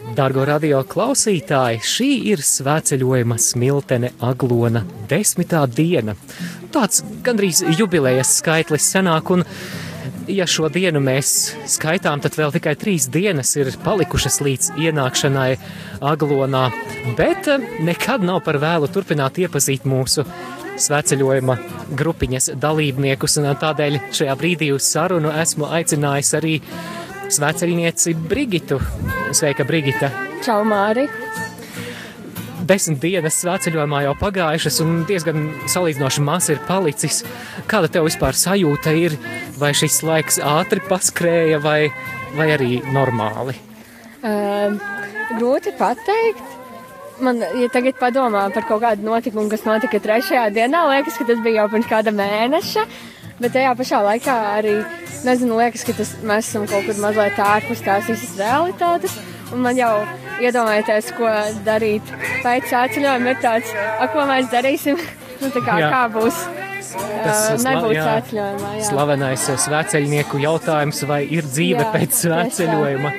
Dargo radio klausītāji, šī ir svētceļojuma smiltene aglona desmitā diena. Tāds gandrīz jubilējas skaitlis senāk, un ja šo dienu mēs skaitām, tad vēl tikai trīs dienas ir palikušas līdz ienākšanai aglonā, bet eh, nekad nav par vēlu turpināt iepazīt mūsu svētceļojuma grupiņas dalībniekus, un tādēļ šajā brīdī uz sarunu esmu aicinājis arī svētceļnieci Brigitu. Sveika, Brigita! Čau, Māri! Desmit dienas svētceļojumā jau pagājušas, un diezgan salīdzinoši maz ir palicis. Kāda tev vispār sajūta ir? Vai šis laiks ātri paskrēja, vai, vai arī normāli? Uh, grūti pateikt. Man, ja tagad padomā par kaut kādu notikumu, kas notika trešajā dienā, liekas, ka tas bija jau pirms kāda mēneša. Bet tajā pašā laikā arī, nezinu, liekas, ka tas, mēs esam kaut kur mazliet ārpus tās visas realitātes. Un man jau iedomājieties, ko darīt pēc sēceļojuma, ir tāds, ak, ko mēs darīsim, nu, tā kā, jā. kā būs. Tas nebūs. Jā. Slavenais svētceļnieku jautājums, vai ir dzīve jā, pēc svētceļojuma?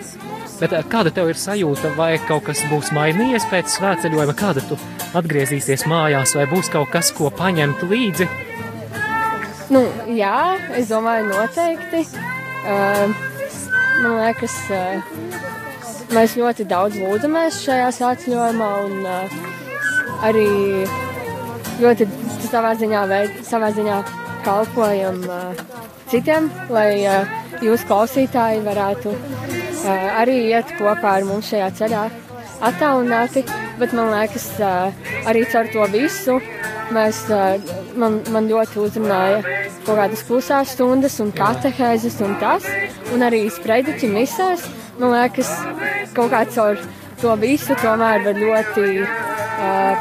Bet kāda tev ir sajūta, vai kaut kas būs mainījies pēc svētceļojuma, kāda tu atgriezīsies mājās, vai būs kaut kas, ko paņemt līdzi? Nu, jā, es domāju, noteikti. Uh, man liekas, uh, mēs ļoti daudz lūdzamies šajā sāceļojumā un uh, arī ļoti savā ziņā, veid, savā ziņā kalpojam uh, citiem, lai uh, jūs klausītāji varētu uh, arī iet kopā ar mums šajā ceļā attālināti, bet man liekas, uh, arī caur to visu mēs, man, man ļoti uzrunāja kaut kādas klusās stundas un katehēzes un tas, un arī sprediķi misēs. Man liekas, kaut kā caur to visu tomēr var ļoti uh,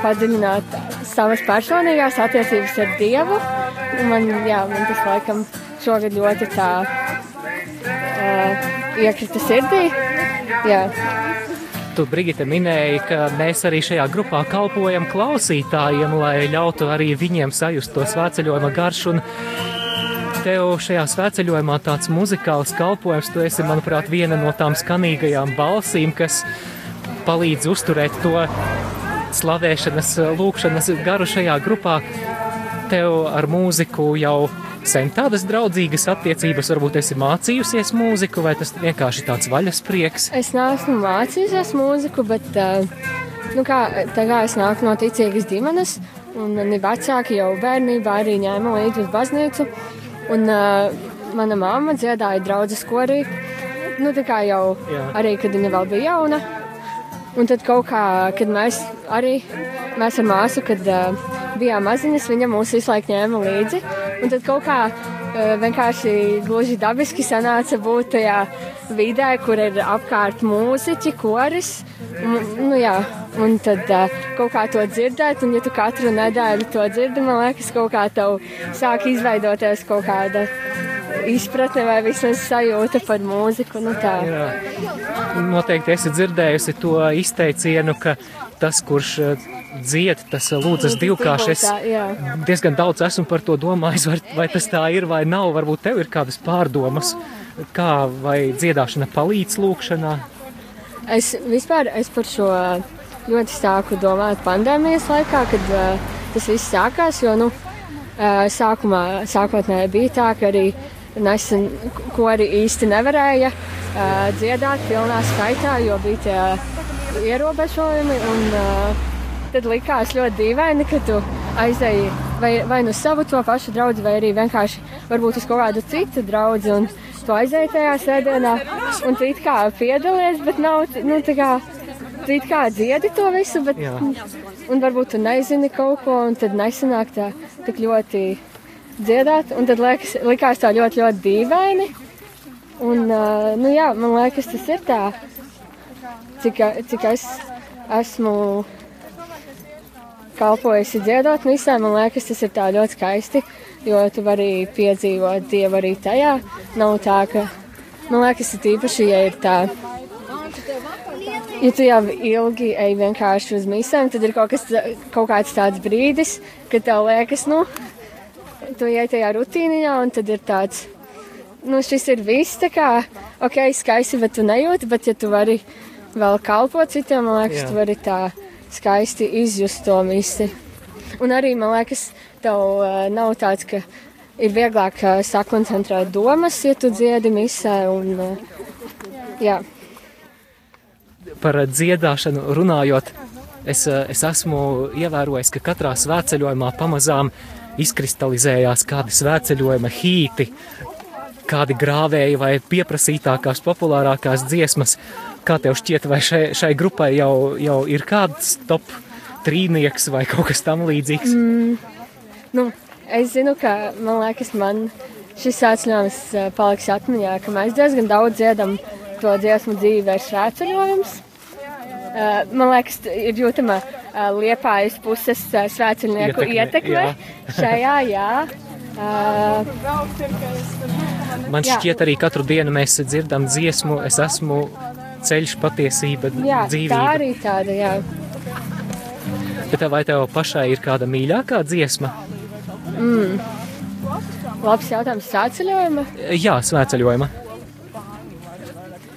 padziļināt savas personīgās attiecības ar Dievu. Un man, jā, man tas laikam šogad ļoti tā uh, iekrita sirdī. Jā. Tu, Brigita, minēji, ka mēs arī šajā grupā kalpojam klausītājiem, lai ļautu arī viņiem sajust to svētceļojuma garšu. Un tev šajā svētceļojumā tāds muzikāls kalpojums, tu esi, manuprāt, viena no tām skanīgajām balsīm, kas palīdz uzturēt to slavēšanas, lūkšanas garu šajā grupā. Tev ar mūziku jau sen tādas draudzīgas attiecības, varbūt esi mācījusies mūziku, vai tas vienkārši tāds vaļas prieks? Es neesmu mācījusies mūziku, bet nu kā, tā kā es nāku no ticīgas ģimenes, un mani vecāki jau bērnībā arī ņēma līdzi uz baznīcu. Un uh, mana mamma dziedāja draudzes korī. Nu, tā kā jau Jā. arī, kad viņa vēl bija jauna. Un tad kaut kā, kad mēs arī, mēs ar māsu, kad uh, bijām maziņas, viņa mūs visu laiku ņēma līdzi. Un tad kaut kā uh, vienkārši gluži dabiski sanāca būt tajā vidē, kur ir apkārt mūziķi, koris. Un, nu, jā, un tad uh, kaut kā to dzirdēt, un ja tu katru nedēļu to dzirdi, man liekas, kaut kā tev sāk izveidoties kaut kāda izpratne vai vismaz sajūta par mūziku. Nu tā. Jā. Noteikti esi dzirdējusi to izteicienu, ka tas, kurš dzied, tas lūdzas divkārši. Es diezgan daudz esmu par to domājis, vai, vai tas tā ir vai nav. Varbūt tev ir kādas pārdomas, kā vai dziedāšana palīdz lūkšanā. Es vispār es par šo ļoti sāku domāt pandēmijas laikā, kad uh, tas viss sākās. Jo nu, uh, sākumā, sākotnēji bija tā, ka arī nesen, ko arī īsti nevarēja uh, dziedāt pilnā skaitā, jo bija tie ierobežojumi. Un, uh, tad likās ļoti dīvaini, ka tu aizēji vai, vai nu savu to pašu draugu, vai arī vienkārši varbūt uz kaut kādu citu draugu. Un tu aizēji tajā sēdienā un tu it kā piedalies, bet nav, nu, tā kā, tu it kā dziedi to visu, bet, Jā. un varbūt tu nezini kaut ko, un tad nesanāk tā tik ļoti dziedāt, un tad liekas, likās tā ļoti, ļoti dīvaini. Un, uh, nu jā, man liekas, tas ir tā, cik, cik es esmu kalpojusi dziedāt misē, man liekas, tas ir tā ļoti skaisti jo tu vari piedzīvot dievu arī tajā. Nav tā, ka, man liekas, ir īpaši, ja ir tā. Ja tu jau ilgi ej vienkārši uz misēm, tad ir kaut, kas, kaut kāds tāds brīdis, kad tev liekas, nu, tu iej tajā rutīniņā, un tad ir tāds, nu, šis ir viss, tā kā, ok, skaisti, bet tu nejūti, bet ja tu vari vēl kalpo citiem, man liekas, Jā. tu vari tā skaisti izjust to misi. Un arī, man liekas, tev uh, nav tāds, ka ir vieglāk uh, sakoncentrēt domas, ja tu dziedi misē. Un, uh, jā, Par dziedāšanu runājot, es, es esmu ievērojis, ka katrā svētceļojumā pamazām izkristalizējās kādi svētceļojuma hīti, kādi grāvēji vai pieprasītākās, populārākās dziesmas. Kā tev šķiet, vai šai, šai grupai jau, jau ir kāds top trīnieks vai kaut kas tam līdzīgs? Mm. nu, es zinu, ka man liekas, man šis svētceļojums uh, paliks atmiņā, ka mēs diezgan daudz dziedam to dziesmu dzīvē svētceļojums. Uh, man liekas, ir jūtama uh, liepājas puses svētceļnieku Ietekme, ietekme, jā. šajā, jā. Uh, Man šķiet, arī katru dienu mēs dzirdam dziesmu, es esmu ceļš, patiesība, jā, tā dzīvība. arī tāda, jā. Bet vai tev pašai ir kāda mīļākā dziesma? Labs jautājums svētceļojuma. Jā, svētceļojuma.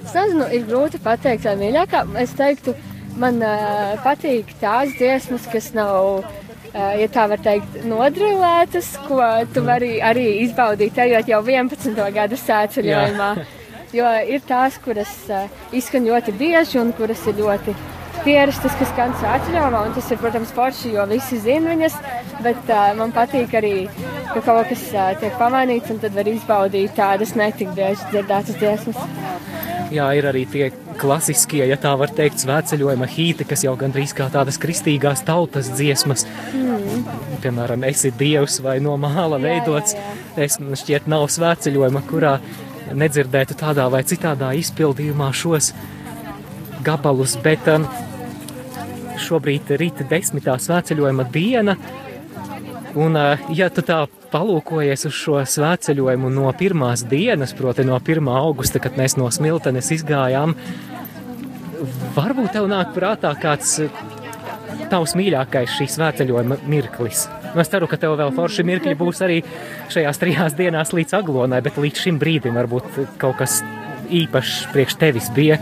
Es nezinu, ir grūti pateikt, vai mīļākā. Es teiktu, man uh, patīk tās dziesmas, kas nav, uh, ja tā var teikt, nodrilētas, ko tu vari arī izbaudīt, ejot jau 11. gada sēceļojumā. Jo ir tās, kuras uh, izskan ļoti bieži un kuras ir ļoti pierastas, kas skan sēceļojumā. Un tas ir, protams, forši, jo visi zina viņas, bet uh, man patīk arī, ka kaut kas uh, tiek pamainīts un tad var izbaudīt tādas netik bieži dzirdētas dziesmas. Jā, ir arī tie klasiskie, ja tā var teikt, svētceļojuma hīti, kas jau gandrīz kā tādas kristīgās tautas dziesmas. Mm. Piemēram, esi dievs vai no māla Jā, veidots. jā, Es šķiet, nav svētceļojuma, kurā nedzirdētu tādā vai citādā izpildījumā šos gabalus, bet um, šobrīd rīta desmitā svētceļojuma diena. Un, ā, ja tu tā palūkojies uz šo svētceļojumu no pirmās dienas, proti, no 1. augusta, kad mēs no smiltenes izgājām, varbūt tev nāk prātā kāds ā, tavs mīļākais šī svētceļojuma mirklis. Nu, Es ceru, ka tev vēl forši mirkļi būs arī šajās trijās dienās līdz aglonai, bet līdz šim brīdim varbūt kaut kas īpašs priekš tevis bija.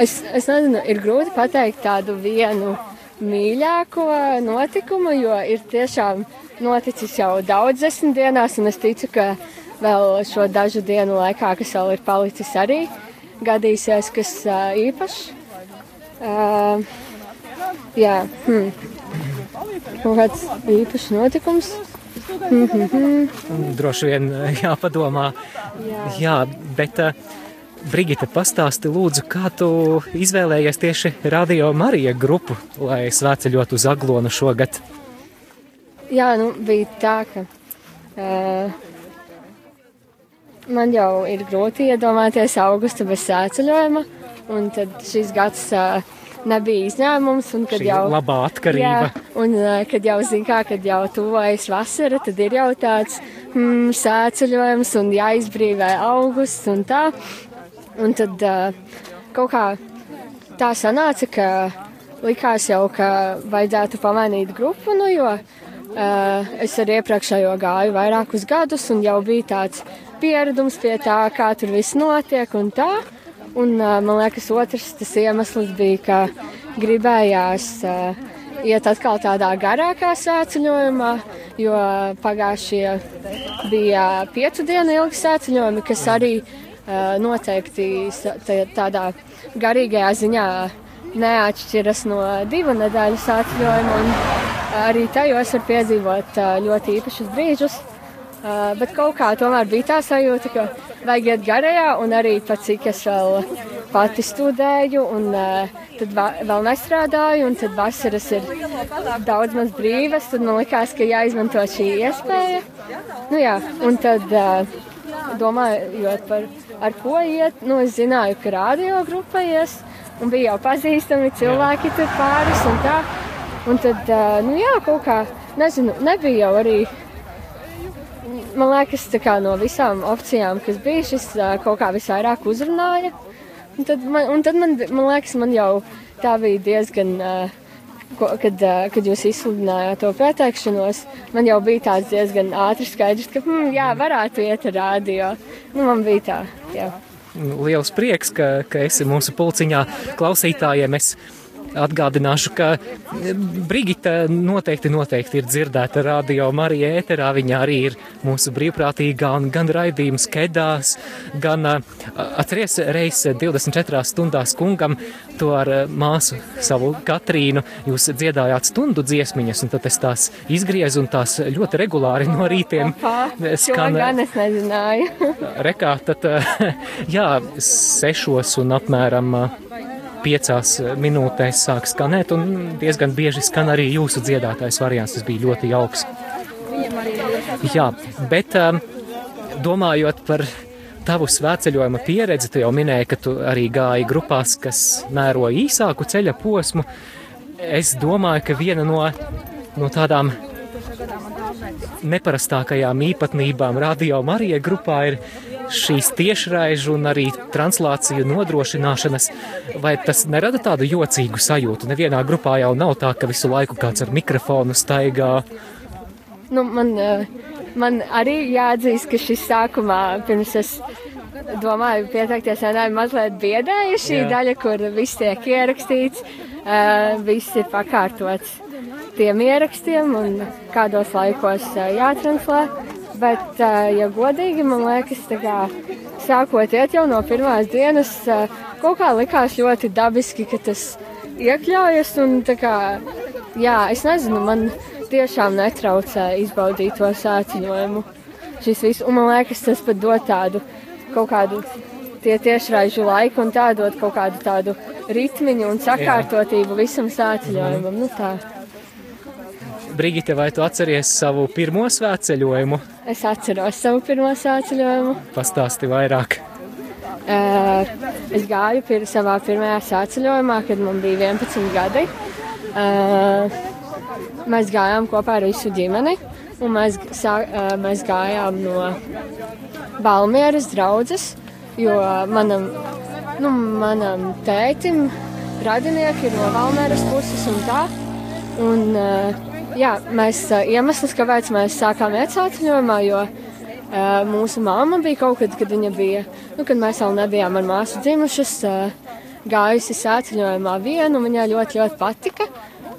Es, es nezinu, ir grūti pateikt tādu vienu mīļāko notikumu, jo ir tiešām noticis jau daudz desmit dienās, un es ticu, ka vēl šo dažu dienu laikā, kas vēl ir palicis, arī gadīsies kas īpašs. Uh, jā, hmm. kaut kāds īpašs notikums. Droši vien jāpadomā. Jā, bet uh, Brigita, pastāsti lūdzu, kā tu izvēlējies tieši Radio Marija grupu, lai svētceļot uz Aglonu šogad? Jā, nu, bija tā, ka uh, man jau ir grūti iedomāties augustu bez sēceļojuma, un tad šis gads uh, nebija izņēmums, un kad Šī jau. labā atkarība. Jā, un uh, kad jau zina, kā, kad jau tuvojas vasara, tad ir jau tāds mm, sēceļojums un jāizbrīvē augusts un tā. Un tad uh, kaut kā tā sanāca, ka likās jau, ka vajadzētu pamainīt grupu, nu, jo uh, es ar iepriekšējo gāju vairākus gadus un jau bija tāds pieredums pie tā, kā tur viss notiek un tā. Un man liekas, otrs tas iemesls bija, ka gribējās iet atkal tādā garākā sēceļojumā, jo pagājušie bija piecu dienu ilgi sēceļojumi, kas arī noteikti tādā garīgajā ziņā neatšķiras no divu nedēļu uh, Arī tajos var piedzīvot ļoti īpašus brīžus. Bet kaut kā tomēr bija tā sajūta, ka vajag iet garajā, un arī pat cik es vēl pati studēju, un uh, tad va vēl nestrādāju, un tad vasaras ir daudz maz brīvas, tad man likās, ka jāizmanto šī iespēja. Nu jā, un tad uh, domājot par ar ko iet, nu es zināju, ka radio grupa ies, un bija jau pazīstami cilvēki tur pāris un tā. Un tad, uh, nu jā, kaut kā, nezinu, nebija jau arī man liekas, kā no visām opcijām, kas bija, šis kaut kā visvairāk uzrunāja. Un tad man, un tad man, man liekas, man jau tā bija diezgan ko, kad, kad jūs izsludinājāt to pieteikšanos, man jau bija tāds diezgan ātrs skaidrs, ka, hmm, jā, varētu iet ar rādio. Nu, man bija tā, jā. Liels prieks, ka, ka esi mūsu pulciņā klausītājiem. Es Atgādināšu, ka Brigita noteikti, noteikti ir dzirdēta radio Marija ēterā. Viņa arī ir mūsu brīvprātīgā un gan raidījums kedās, gan atceries reiz 24 stundās kungam to ar māsu savu Katrīnu. Jūs dziedājāt stundu dziesmiņas, un tad es tās izgriezu un tās ļoti regulāri no rītiem skan. Gan es nezināju. Rekā, tad jā, sešos un apmēram piecās minūtēs sāk skanēt, un diezgan bieži skan arī jūsu dziedātais variants. Tas bija ļoti jauks. Jā, bet um, domājot par tavu svētceļojuma pieredzi, tu jau minēji, ka tu arī gāji grupās, kas mēro īsāku ceļa posmu. Es domāju, ka viena no, no tādām neparastākajām īpatnībām radio Marija grupā ir šīs tiešraižu un arī translāciju nodrošināšanas, vai tas nerada tādu jocīgu sajūtu? Nevienā grupā jau nav tā, ka visu laiku kāds ar mikrofonu staigā. Nu, man, eh, man arī jāatzīst, ka šis sākumā, pirms es domāju, pieteikties, ir mazliet biedēja šī Jā. daļa, kur viss tiek ierakstīts, uh, viss ir pakārtots tiem ierakstiem un kādos laikos uh, jātranslē. Bet, ja godīgi, man liekas, kā, sākot iet jau no pirmās dienas, kaut kā likās ļoti dabiski, ka tas iekļaujas. Un, kā, jā, es nezinu, man tiešām netraucē izbaudīt to sāciņojumu. Šis viss, un man liekas, tas pat dod tādu kaut kādu tie tiešraižu laiku un tā dod kaut kādu tādu ritmiņu un sakārtotību visam sāciņojumam. Nu, tā. Brigita, vai tu atceries savu pirmo svētceļojumu? Es atceros savu pirmo svētceļojumu. Pastāsti vairāk. Uh, es gāju pir savā pirmajā svētceļojumā, kad man bija 11 gadi. Uh, mēs gājām kopā ar visu ģimeni, un mēs, sā, uh, mēs gājām no Balmieras draudzes, jo manam, nu, manam tētim radinieki ir no Valmēras puses un tā. Un, uh, Jā, mēs iemesls, kāpēc mēs sākām iet sāciņojumā, jo mūsu māma bija kaut kad, kad viņa bija, nu, kad mēs vēl nebijām ar māsu dzimušas, gājusi sāciņojumā vienu, un viņai ļoti, ļoti patika.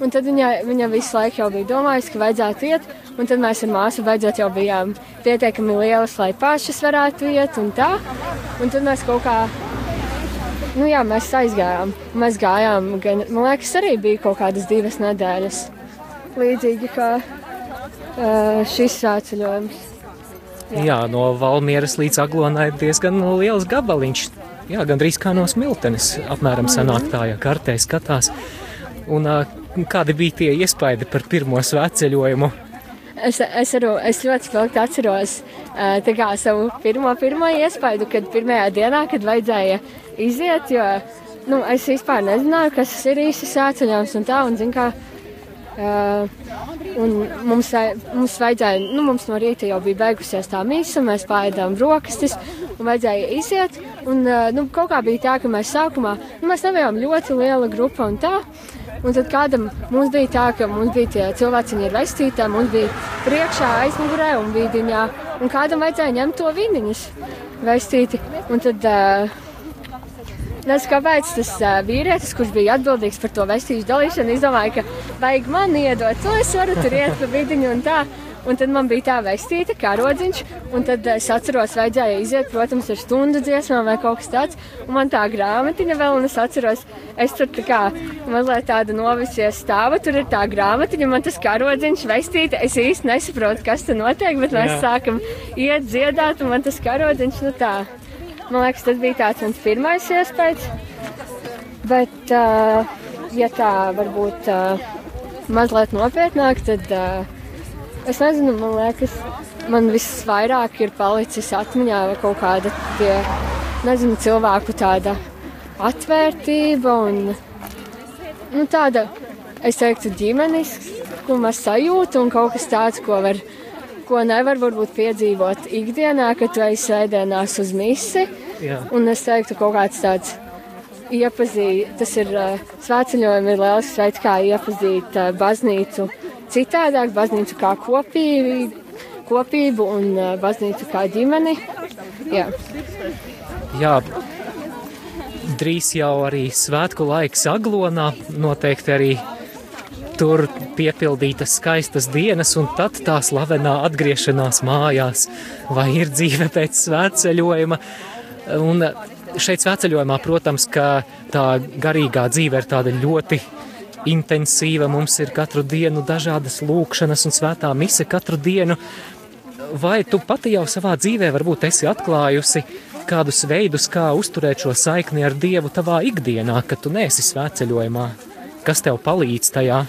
Un tad viņa, viņa visu laiku jau bija domājusi, ka vajadzētu iet, un tad mēs ar māsu beidzot jau bijām pietiekami lielas, lai pašas varētu iet un tā. Un tad mēs kaut kā, nu jā, mēs aizgājām. Mēs gājām, gan, man liekas, arī bija kaut kādas divas nedēļas līdzīgi kā uh, šis sāceļojums. Jā. Jā, no Valmieras līdz Aglonai ir diezgan liels gabaliņš. Jā, gandrīz kā no smiltenes apmēram sanāk tā, ja kartē skatās. Un uh, kādi bija tie iespaidi par pirmo svētceļojumu? Es, es, aru, es ļoti spilgti atceros kā, savu pirmo, pirmo iespaidu, kad pirmajā dienā, kad vajadzēja iziet, jo nu, es vispār nezināju, kas ir īsi sēceļojums un tā, un zin kā, Uh, mums, mums vajadzēja, nu, mums no rīta jau bija beigusies tā mīsa, mēs pārēdām brokastis un vajadzēja iziet. Un, uh, nu, kaut kā bija tā, ka mēs sākumā, nu, mēs nebijām ļoti liela grupa un tā. Un tad kādam mums bija tā, ka mums bija tie cilvēki ar vestītēm, mums bija priekšā aizmugurē un vīdiņā, un kādam vajadzēja ņemt to viniņus vestīti. Un tad uh, Nezinu, kāpēc tas uh, vīrietis, kurš bija atbildīgs par to vestīšu dalīšanu, izdomāja, ka vajag man iedot to, es varu tur iet pa vidiņu un tā. Un tad man bija tā vestīta, kā rodziņš, un tad es atceros, vajadzēja iziet, protams, ar stundu dziesmām vai kaut kas tāds. Un man tā grāmatiņa vēl, un es atceros, es tur tā kā mazliet tāda novisies stāva, tur ir tā grāmatiņa, man tas kā rodziņš vestīta. Es īsti nesaprotu, kas tur notiek, bet mēs Jā. sākam iet dziedāt, un man tas kā rodziņš, nu tā. Man liekas, tas bija tāds mans pirmais iespējas. Bet, uh, ja tā varbūt uh, mazliet nopietnāk, tad uh, es nezinu, man liekas, man visvairāk ir palicis atmiņā kaut kāda tie, nezinu, cilvēku tāda atvērtība un nu, tāda, es teiktu, mēs sajūtam un kaut kas tāds, ko var ko nevar varbūt piedzīvot ikdienā, kad tu ej sēdienās uz misi. Jā. Un es teiktu, kaut kāds tāds iepazīt, tas ir uh, svētceļojumi ir lielisks veids, kā iepazīt uh, baznīcu citādāk, baznīcu kā kopību, kopību un uh, baznīcu kā ģimeni. Jā. Jā, drīz jau arī svētku laiks Aglonā, noteikti arī tur piepildītas skaistas dienas, un tad tā slavenā atgriešanās mājās, vai ir dzīve pēc svētceļojuma. Un šeit svētceļojumā, protams, ka tā garīgā dzīve ir tāda ļoti intensīva. Mums ir katru dienu dažādas lūkšanas un svētā mise katru dienu. Vai tu pati jau savā dzīvē varbūt esi atklājusi kādus veidus, kā uzturēt šo saikni ar Dievu tavā ikdienā, kad tu neesi svētceļojumā? Kas tev palīdz tajā?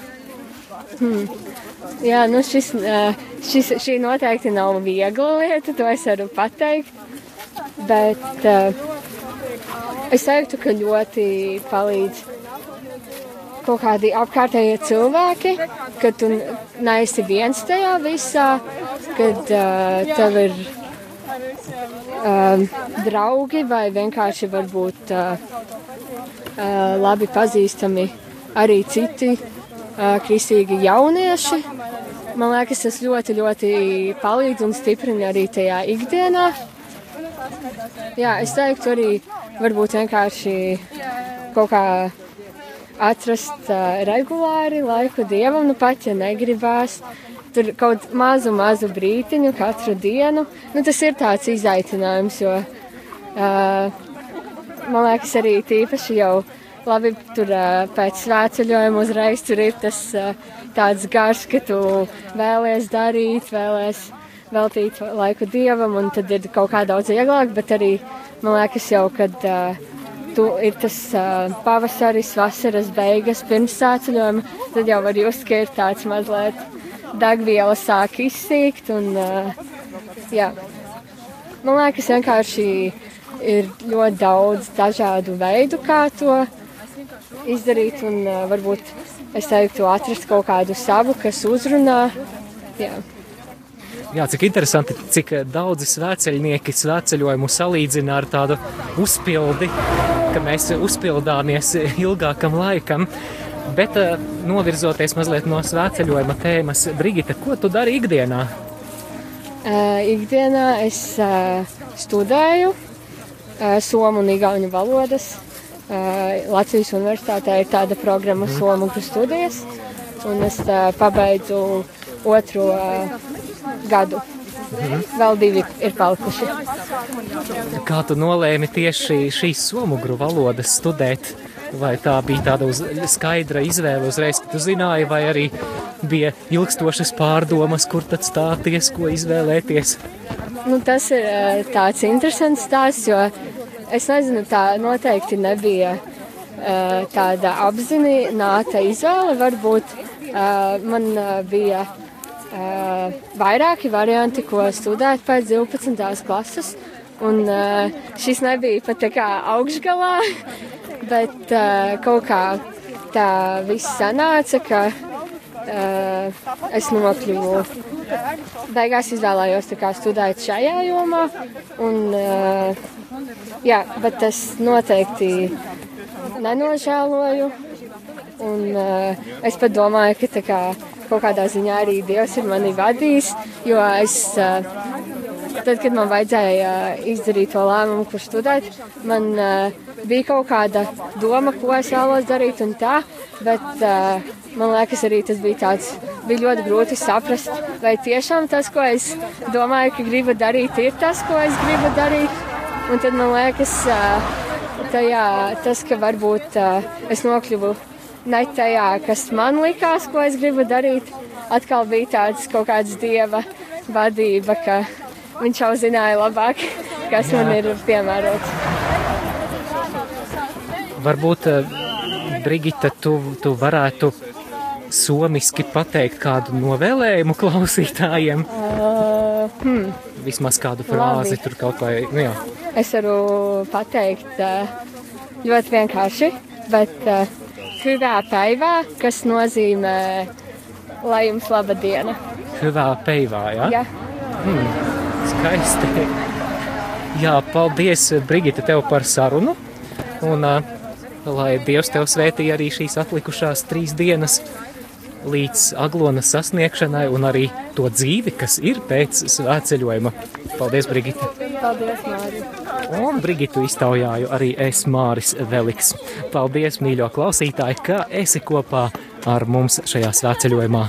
Hmm. Jā, nu šis, šis, šī noteikti nav viegla lieta, to es varu pateikt. Bet uh, es teiktu, ka ļoti palīdz kaut kādi apkārtējie cilvēki, ka tu neesi viens tajā visā, kad uh, tev ir um, draugi vai vienkārši varbūt uh, uh, labi pazīstami arī citi uh, kristīgi jaunieši. Man liekas, tas ļoti, ļoti palīdz un stiprina arī tajā ikdienā. Jā, es teiktu arī varbūt vienkārši kaut kā atrast uh, regulāri laiku dievam, nu pat ja negribās. Tur kaut mazu, mazu brītiņu katru dienu. Nu, tas ir tāds izaicinājums, jo uh, man liekas arī tīpaši jau labi tur uh, pēc svētceļojuma uzreiz tur ir tas uh, tāds garš, ka tu vēlies darīt, vēlies veltīt laiku dievam, un tad ir kaut kā daudz vieglāk, bet arī man liekas jau, kad uh, tu ir tas uh, pavasaris, vasaras beigas pirms sāceļojuma, tad jau var just, ka ir tāds mazliet degviela sāk izsīkt un, uh, jā. Man liekas, vienkārši ir ļoti daudz dažādu veidu, kā to izdarīt un uh, varbūt es teiktu atrast kaut kādu savu, kas uzrunā. Jā. Jā, cik interesanti, cik daudzi svētceļnieki svētceļojumu salīdzina ar tādu uzpildi, ka mēs uzpildāmies ilgākam laikam. Bet uh, novirzoties mazliet no svētceļojuma tēmas, Brigita, ko tu dari ikdienā? Uh, ikdienā es uh, studēju uh, somu un igauņu valodas. Uh, Latvijas universitātē ir tāda programma mm. somu studijas, un es uh, pabeidzu otro uh, gadu. Mhm. Vēl divi ir palikuši. Kā tu nolēmi tieši šīs somugru valodas studēt? Vai tā bija tāda uz, skaidra izvēle uzreiz, ka tu zināji, vai arī bija ilgstošas pārdomas, kur tad stāties, ko izvēlēties? Nu, tas ir eh, tāds interesants stāsts, jo es nezinu, tā noteikti nebija eh, tāda apzināta izvēle. Varbūt eh, man bija uh, vairāki varianti, ko studēt pēc 12. klases. Un uh, šis nebija pat tā kā augšgalā, bet uh, kaut kā tā viss sanāca, ka uh, es nokļuvu. Beigās izvēlējos studēt šajā jomā. Un, uh, jā, bet es noteikti nenožēloju. Un, uh, es pat domāju, ka kā, kaut kādā ziņā arī Dievs ir mani vadījis, jo es, tad, kad man vajadzēja izdarīt to lēmumu, kur studēt, man bija kaut kāda doma, ko es vēlos darīt un tā, bet man liekas arī tas bija tāds, bija ļoti grūti saprast, vai tiešām tas, ko es domāju, ka gribu darīt, ir tas, ko es gribu darīt. Un tad man liekas, tajā, tas, ka varbūt es nokļuvu ne tajā, kas man likās, ko es gribu darīt. Atkal bija tāds kaut kāds dieva vadība, ka viņš jau zināja labāk, kas Jā. man ir piemērots. Varbūt, eh, Brigita, tu, tu varētu somiski pateikt kādu novēlējumu klausītājiem? Uh, hmm. Vismaz kādu frāzi Labi. tur kaut vai, nu jā. Es varu pateikt uh, ļoti vienkārši, bet uh, Hyvää päivää, kas nozīmē, lai jums laba diena. Hyvää päivää, jā? Jā. Hmm, skaisti. Jā, paldies, Brigita, tev par sarunu. Un uh, lai Dievs tev svētī arī šīs atlikušās trīs dienas līdz aglonas sasniegšanai un arī to dzīvi, kas ir pēc svētceļojuma. Paldies, Brigita! Paldies, Mārija! Un Brigitu iztaujāju arī es Māris Veliks. Paldies, mīļo klausītāji, ka esi kopā ar mums šajā svētceļojumā